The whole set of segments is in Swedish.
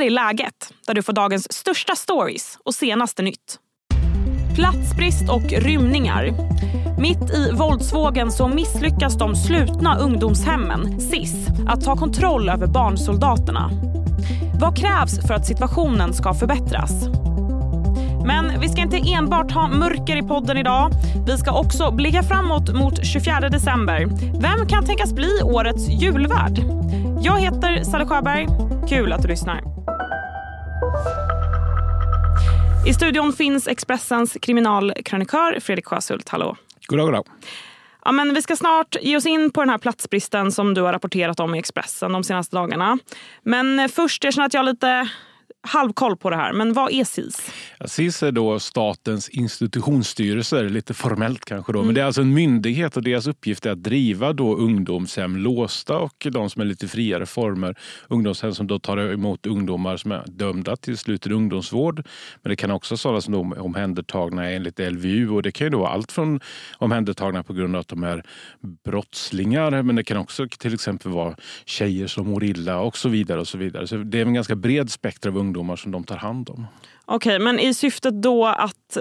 här är läget, där du får dagens största stories och senaste nytt. Platsbrist och rymningar. Mitt i våldsvågen så misslyckas de slutna ungdomshemmen, SIS, att ta kontroll över barnsoldaterna. Vad krävs för att situationen ska förbättras? Men vi ska inte enbart ha mörker i podden idag. Vi ska också blicka framåt mot 24 december. Vem kan tänkas bli årets julvärd? Jag heter Sally Sjöberg. Kul att du lyssnar. I studion finns Expressens kriminalkrönikör Fredrik Sjöshult. Hallå. Goddag, goddag. Ja, men vi ska snart ge oss in på den här platsbristen som du har rapporterat om i Expressen de senaste dagarna. Men först, jag känner att jag har lite halvkoll på det här, men vad är SIS? Ja, SIS är då Statens institutionsstyrelse, lite formellt kanske. Då. Mm. Men det är alltså en myndighet och deras uppgift är att driva då ungdomshem låsta och de som är lite friare former. Ungdomshem som då tar emot ungdomar som är dömda till sluten ungdomsvård. Men det kan också vara sådana som är omhändertagna enligt LVU och det kan ju då vara allt från omhändertagna på grund av att de är brottslingar men det kan också till exempel vara tjejer som mår illa och så vidare. och så vidare. Så det är en ganska bred spektra av ungdomar som de tar hand om. Okej, men i syftet då att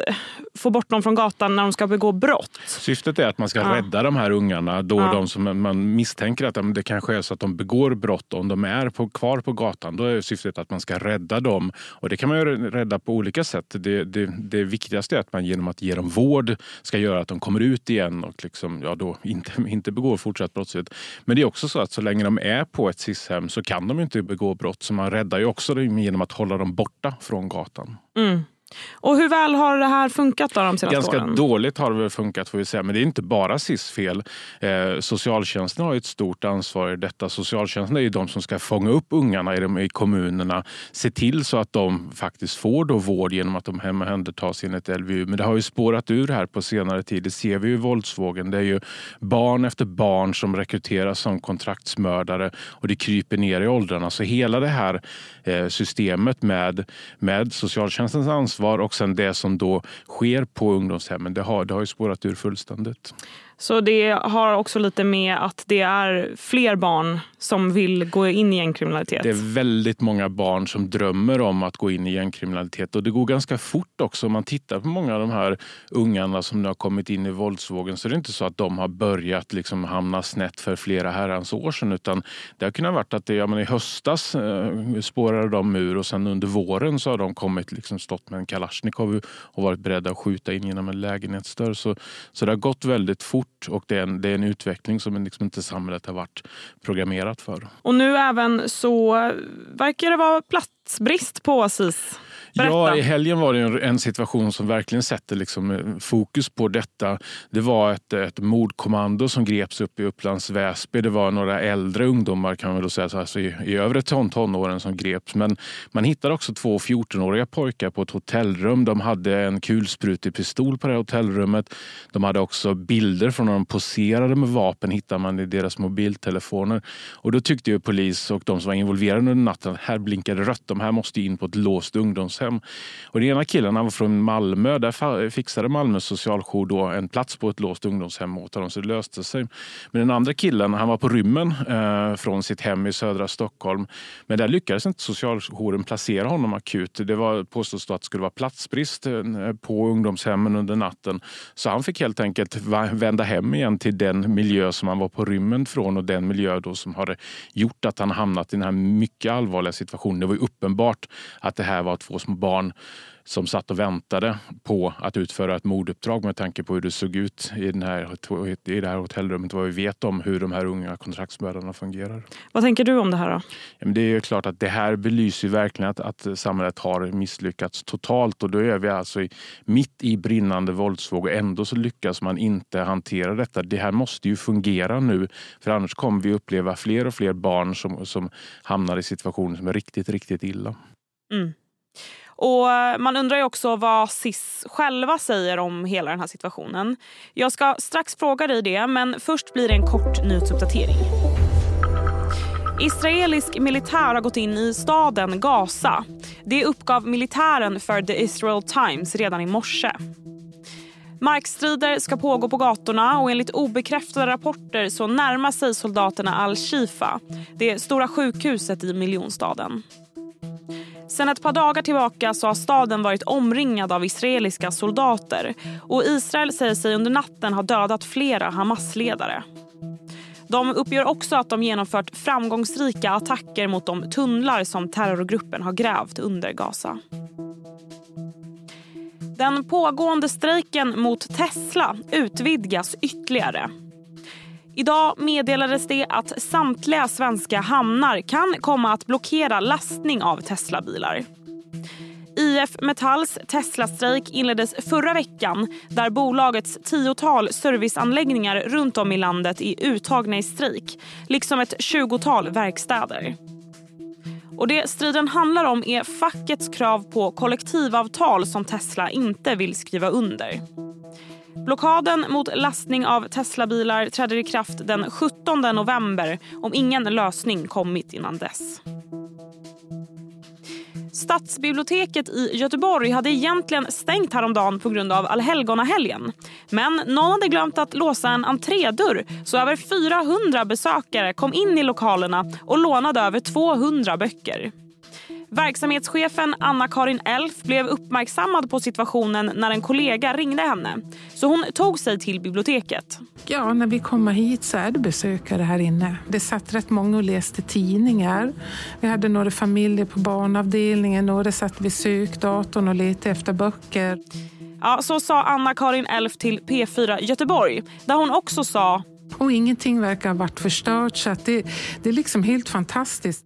få bort dem från gatan när de ska begå brott? Syftet är att man ska ja. rädda de här ungarna, då ja. de som man misstänker att det kanske är så att de begår brott om de är på, kvar på gatan. Då är syftet att man ska rädda dem. Och det kan man ju rädda på olika sätt. Det, det, det viktigaste är att man genom att ge dem vård ska göra att de kommer ut igen och liksom, ja, då inte, inte begår fortsatt brottslighet. Men det är också så att så länge de är på ett SIS-hem så kan de inte begå brott. Så man räddar ju också dem genom att hålla dem borta från gatan. Mm. Och hur väl har det här funkat då de senaste Ganska åren? dåligt har det väl funkat får vi säga. Men det är inte bara SIS fel. Eh, socialtjänsten har ett stort ansvar i detta. Socialtjänsten är ju de som ska fånga upp ungarna i, de, i kommunerna. Se till så att de faktiskt får då vård genom att de omhändertas enligt LVU. Men det har ju spårat ur här på senare tid. Det ser vi ju i våldsvågen. Det är ju barn efter barn som rekryteras som kontraktsmördare och det kryper ner i åldrarna. Så hela det här eh, systemet med, med socialtjänstens ansvar ansvar och sen det som då sker på ungdomshemmen, det har, det har ju spårat ur fullständigt. Så det har också lite med att det är fler barn som vill gå in i gängkriminalitet? Det är väldigt många barn som drömmer om att gå in i gängkriminalitet och det går ganska fort också. Om man tittar på många av de här ungarna som nu har kommit in i våldsvågen så är det inte så att de har börjat liksom hamna snett för flera herrans år sedan utan det har kunnat varit att det, ja, men i höstas eh, spårade de ur och sen under våren så har de kommit liksom stått med en kalasjnikov och varit beredda att skjuta in genom en lägenhetsdörr. Så, så det har gått väldigt fort och det är en, det är en utveckling som liksom inte samhället har varit programmerat för. Och nu även så verkar det vara platsbrist på SIS. Berätta. Ja, i helgen var det en situation som verkligen sätter liksom eh, fokus på detta. Det var ett, ett mordkommando som greps upp i Upplands Väsby. Det var några äldre ungdomar kan man väl säga, alltså i, i övre ton, tonåren som greps. Men man hittade också två 14-åriga pojkar på ett hotellrum. De hade en kulsprutepistol på det hotellrummet. De hade också bilder från när de poserade med vapen hittade man i deras mobiltelefoner. Och då tyckte ju polis och de som var involverade under natten att här blinkade rött. De här måste in på ett låst ungdomshem hem. Och den ena killen han var från Malmö. Där fixade Malmö socialjour då en plats på ett låst ungdomshem åt honom, så det löste sig. Men den andra killen han var på rymmen eh, från sitt hem i södra Stockholm. Men där lyckades inte socialjouren placera honom akut. Det var påstås att det skulle vara platsbrist eh, på ungdomshemmen under natten. Så han fick helt enkelt vända hem igen till den miljö som han var på rymmen från och den miljö då som hade gjort att han hamnat i den här mycket allvarliga situationen. Det var uppenbart att det här var två små barn som satt och väntade på att utföra ett morduppdrag med tanke på hur det såg ut i, den här, i det här hotellrummet. Vad vi vet om hur de här unga kontraktsmördarna fungerar. Vad tänker du om det här? då? det är klart att det här belyser verkligen att, att samhället har misslyckats totalt och då är vi alltså i, mitt i brinnande våldsvåg och ändå så lyckas man inte hantera detta. Det här måste ju fungera nu för annars kommer vi uppleva fler och fler barn som, som hamnar i situationer som är riktigt, riktigt illa. Mm. Och Man undrar ju också vad SIS själva säger om hela den här situationen. Jag ska strax fråga dig det, men först blir det en kort nyhetsuppdatering. Israelisk militär har gått in i staden Gaza. Det uppgav militären för The Israel Times redan i morse. Markstrider ska pågå på gatorna och enligt obekräftade rapporter så närmar sig soldaterna Al-Shifa, det stora sjukhuset i miljonstaden. Sen ett par dagar tillbaka så har staden varit omringad av israeliska soldater och Israel säger sig under natten ha dödat flera Hamas-ledare. De uppger också att de genomfört framgångsrika attacker mot de tunnlar som terrorgruppen har grävt under Gaza. Den pågående strejken mot Tesla utvidgas ytterligare. Idag meddelades det att samtliga svenska hamnar kan komma att blockera lastning av Teslabilar. IF Metalls Tesla-strejk inleddes förra veckan där bolagets tiotal serviceanläggningar runt om i landet är uttagna i strejk liksom ett tjugotal verkstäder. Och Det striden handlar om är fackets krav på kollektivavtal som Tesla inte vill skriva under. Blockaden mot lastning av Teslabilar träder i kraft den 17 november om ingen lösning kommit innan dess. Stadsbiblioteket i Göteborg hade egentligen stängt häromdagen på grund av allhelgonahelgen. Men någon hade glömt att låsa en entrédörr så över 400 besökare kom in i lokalerna och lånade över 200 böcker. Verksamhetschefen Anna-Karin Elf blev uppmärksammad på situationen när en kollega ringde henne. Så hon tog sig till biblioteket. Ja, när vi kommer hit så är det besökare här inne. Det satt rätt många och läste tidningar. Vi hade några familjer på barnavdelningen, några satt vid sökdatorn och letade efter böcker. Ja, så sa Anna-Karin Elf till P4 Göteborg, där hon också sa... Och ingenting verkar ha varit förstört, så det, det är liksom helt fantastiskt.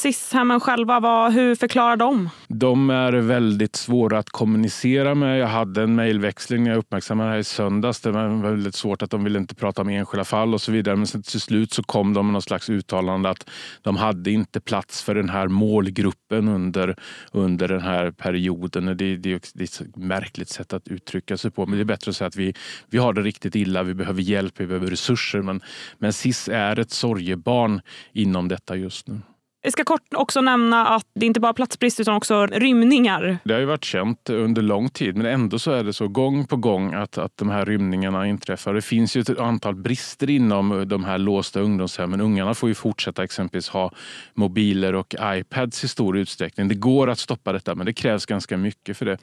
SIS-hemmen själva, vad, hur förklarar de? De är väldigt svåra att kommunicera med. Jag hade en mejlväxling när jag uppmärksammade det här i söndags. Det var väldigt svårt att de ville inte prata om enskilda fall och så vidare. Men sen till slut så kom de med någon slags uttalande att de hade inte plats för den här målgruppen under, under den här perioden. Det, det, det är ett märkligt sätt att uttrycka sig på. Men det är bättre att säga att vi, vi har det riktigt illa, vi behöver hjälp, vi behöver resurser. Men, men SIS är ett sorgebarn inom detta just nu. Jag ska kort också nämna att det inte bara är platsbrist utan också rymningar. Det har ju varit känt under lång tid men ändå så är det så gång på gång att, att de här rymningarna inträffar. Det finns ju ett antal brister inom eh, de här låsta ungdomshemmen. Ungarna får ju fortsätta exempelvis ha mobiler och iPads i stor utsträckning. Det går att stoppa detta men det krävs ganska mycket för det.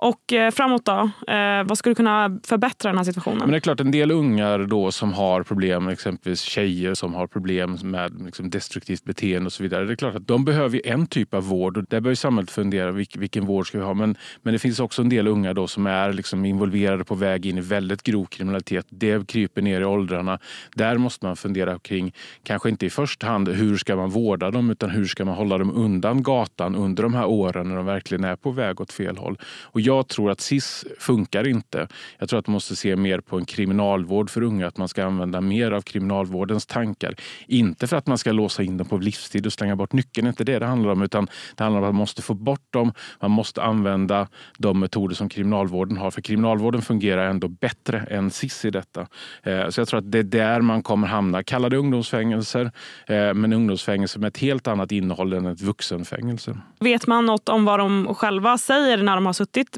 Och eh, framåt då? Eh, vad skulle kunna förbättra den här situationen? Men det är klart, en del ungar då som har problem, exempelvis tjejer som har problem med liksom, destruktivt beteende och så vidare. Det är klart att de behöver en typ av vård och där bör samhället fundera vilken, vilken vård ska vi ha. Men, men det finns också en del unga då som är liksom involverade på väg in i väldigt grov kriminalitet. Det kryper ner i åldrarna. Där måste man fundera kring, kanske inte i första hand hur ska man vårda dem utan hur ska man hålla dem undan gatan under de här åren när de verkligen är på väg åt fel håll. Och jag tror att SIS funkar inte. Jag tror att man måste se mer på en kriminalvård för unga, att man ska använda mer av kriminalvårdens tankar. Inte för att man ska låsa in dem på livstid och slänga bort nyckeln, det är inte det det handlar om, utan det handlar om att man måste få bort dem. Man måste använda de metoder som kriminalvården har, för kriminalvården fungerar ändå bättre än SIS i detta. Eh, så jag tror att det är där man kommer hamna. Kalla det ungdomsfängelser, eh, men ungdomsfängelser med ett helt annat innehåll än ett vuxenfängelse. Vet man något om vad de själva säger när de har suttit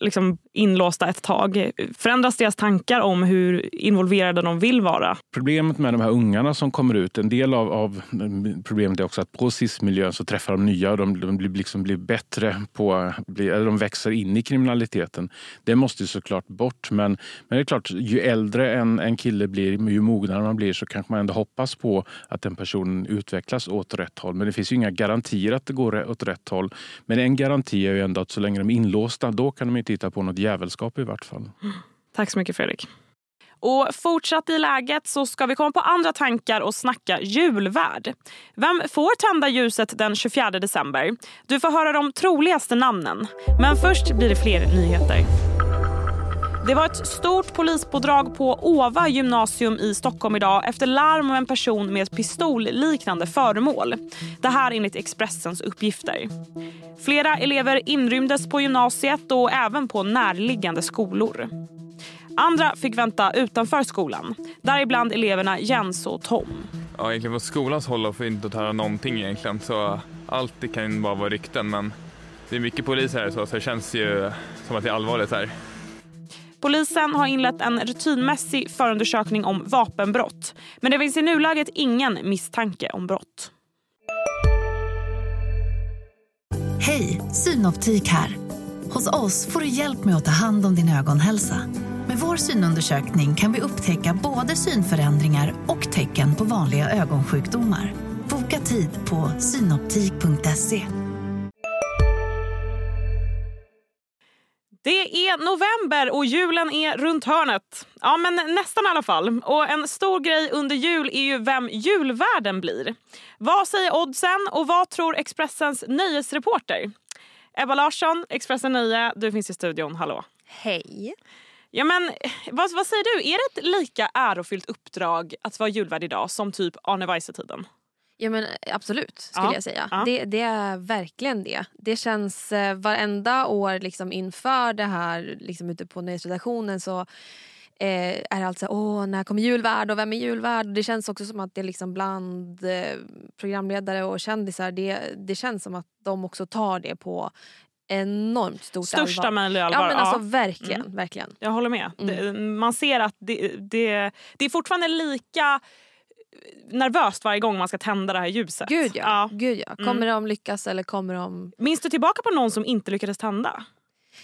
liksom inlåsta ett tag. Förändras deras tankar om hur involverade de vill vara? Problemet med de här ungarna som kommer ut, en del av, av problemet är också att på SIS-miljön så träffar de nya och de, de blir, liksom blir bättre på, eller de växer in i kriminaliteten. Det måste ju såklart bort men, men det är klart, ju äldre en, en kille blir, ju mognare man blir så kanske man ändå hoppas på att den personen utvecklas åt rätt håll. Men det finns ju inga garantier att det går åt rätt håll. Men en garanti är ju ändå att så länge de är inlåsta, då kan de inte hitta på något jävelskap i vart fall. Tack så mycket Fredrik. Och fortsatt i läget så ska vi komma på andra tankar och snacka julvärd. Vem får tända ljuset den 24 december? Du får höra de troligaste namnen. Men först blir det fler nyheter. Det var ett stort polispådrag på Åva gymnasium i Stockholm idag efter larm om en person med ett pistolliknande föremål. Det här enligt Expressens uppgifter. Flera elever inrymdes på gymnasiet och även på närliggande skolor. Andra fick vänta utanför skolan, däribland eleverna Jens och Tom. Ja, egentligen på skolans håll får vi inte höra någonting egentligen. Så allt det kan bara vara rykten men det är mycket poliser här så, så det känns ju som att det är allvarligt här. Polisen har inlett en rutinmässig förundersökning om vapenbrott. Men det finns i nuläget ingen misstanke om brott. Hej, Synoptik här. Hos oss får du hjälp med att ta hand om din ögonhälsa. Med vår synundersökning kan vi upptäcka både synförändringar och tecken på vanliga ögonsjukdomar. Boka tid på synoptik.se. Det är november och julen är runt hörnet. Ja, men nästan i alla fall. Och en stor grej under jul är ju vem julvärden blir. Vad säger oddsen och vad tror Expressens nöjesreporter? Ebba Larsson, Expressen Nöje, du finns i studion. Hallå. Hej. Ja, men, vad, vad säger du? Är det ett lika ärofyllt uppdrag att vara julvärd idag som typ Arne Weise-tiden? Ja men absolut skulle Ja, jag säga. ja. Det, det är verkligen det. Det känns eh, varenda år liksom inför det här liksom ute på nöjesredaktionen så eh, är det alltså åh när kommer julvärd och vem är julvärd? Det känns också som att det liksom bland eh, programledare och kändisar det, det känns som att de också tar det på enormt stort Största allvar. möjliga allvar. Ja men alltså ja. verkligen, verkligen. Jag håller med. Mm. Det, man ser att det, det, det är fortfarande lika nervöst varje gång man ska tända det här ljuset. Gud ja. Ja. Gud, ja. Kommer de lyckas eller kommer de... Minns du tillbaka på någon som inte lyckades tända?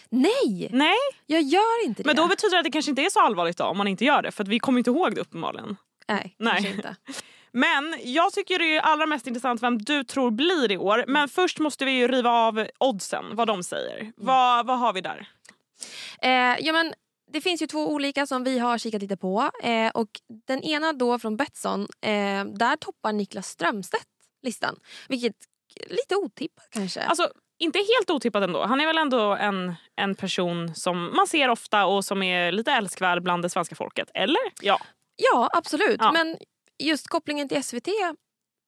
Nej! Nej, Jag gör inte det. men då betyder det att det kanske inte är så allvarligt då, om man inte gör det. För vi kommer inte ihåg det uppenbarligen. Nej, Nej. kanske inte. Men jag tycker det är allra mest intressant vem du tror blir i år. Men först måste vi ju riva av oddsen, vad de säger. Vad, vad har vi där? Eh, ja, men det finns ju två olika som vi har kikat lite på. Eh, och Den ena då från Betsson, eh, där toppar Niklas Strömstedt listan. Vilket lite otippat kanske. Alltså, inte helt otippat ändå. Han är väl ändå en, en person som man ser ofta och som är lite älskvärd bland det svenska folket. Eller? Ja. ja absolut, Ja. men just kopplingen till SVT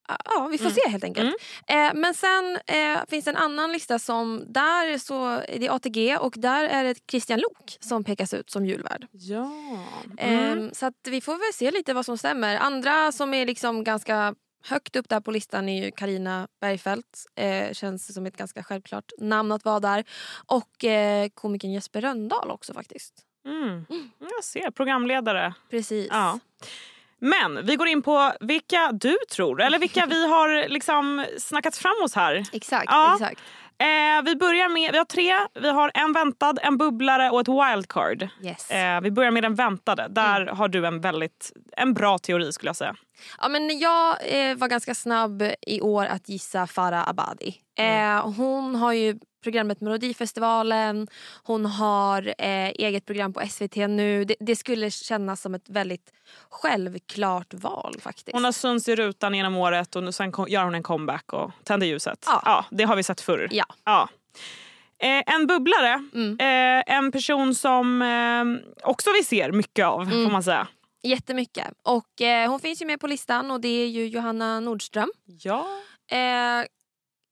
Ja, vi får Mm. se helt enkelt. Eh, men sen eh, finns en annan lista som där så är det ATG och där är det Christian Lok som pekas ut som julvärd. Ja. Ehm, så att vi får väl se lite vad som stämmer. Andra som är liksom ganska högt upp där på listan är ju Karina Bergfeldt. Eh, känns som ett ganska självklart namn att vara där. Och eh, komikern Jesper Röndahl också faktiskt. Mm. Jag ser, programledare. Precis. Ja. Men vi går in på vilka du tror, eller vilka vi har liksom snackat fram oss här. Exakt. Ja. exakt. Eh, vi börjar med, vi har tre, vi har en väntad, en bubblare och ett wildcard. Yes. Eh, vi börjar med den väntade. Där har du en väldigt en bra teori skulle jag säga. Ja, men jag eh, var ganska snabb i år att gissa Farah Abadi. Eh, hon har ju programmet Melodifestivalen, hon har eh, eget program på SVT nu. Det, det skulle kännas som ett väldigt självklart val faktiskt. Hon har synts i rutan genom året och nu sen kom, gör hon en comeback och tänder ljuset. Ja. det har vi sett förr. Ja. Ja. Eh, en bubblare, Mm. eh, en person som eh, också vi ser mycket av Mm. får man säga. Jättemycket. Och eh, hon finns ju med på listan och det är ju Johanna Nordström. Ja. Eh,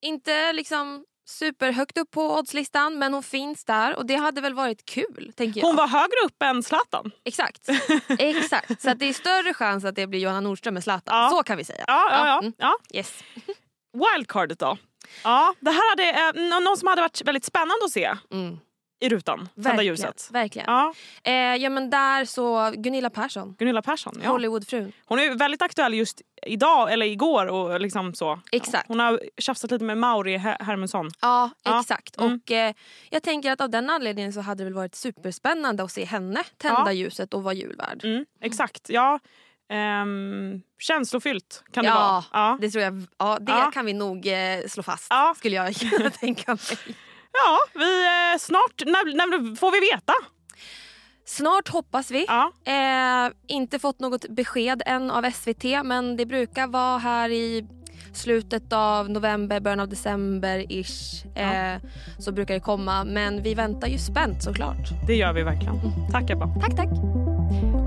inte liksom superhögt upp på oddslistan men hon finns där och det hade väl varit kul tänker jag. Hon var högre upp än Zlatan. Exakt. Exakt. Så det är större chans att det blir Johanna Nordström än Zlatan. Ja. Så kan vi säga. Ja, ja, ja. mm. ja. Yes. Wildcardet då? Ja, det här hade, eh, nå- någon som hade varit väldigt spännande att se Mm. I rutan. Tända ljuset. Verkligen. Ja, Eh, ja men där så Gunilla Persson. Gunilla Persson. Ja. Hollywoodfrun. Hon är väldigt aktuell just idag eller igår. Och liksom så. Exakt. Hon har tjafsat lite med Mauri Her- Hermundsson. Ja, Ja. exakt. Mm. Och eh, jag tänker att av den anledningen så hade det väl varit superspännande att se henne tända Ja. ljuset och vara julvärd. Mm, exakt, ja. Ehm, känslofyllt kan det Ja, vara. Ja. Det tror jag. Ja, det kan vi nog eh, slå fast. Ja. Skulle jag kunna tänka mig. Ja, vi eh, snart, när, när får vi veta? Snart hoppas vi. Ja. Eh, inte fått något besked än av SVT men det brukar vara här i slutet av november, början av december-ish. Eh, så brukar det komma. Men vi väntar ju spänt såklart. Det gör vi verkligen. Tack Ebba. Tack, tack.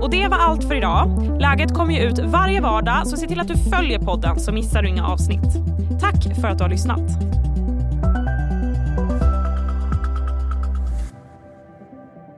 Och det var allt för idag. Läget kommer ju ut varje vardag så se till att du följer podden så missar du inga avsnitt. Tack för att du har lyssnat.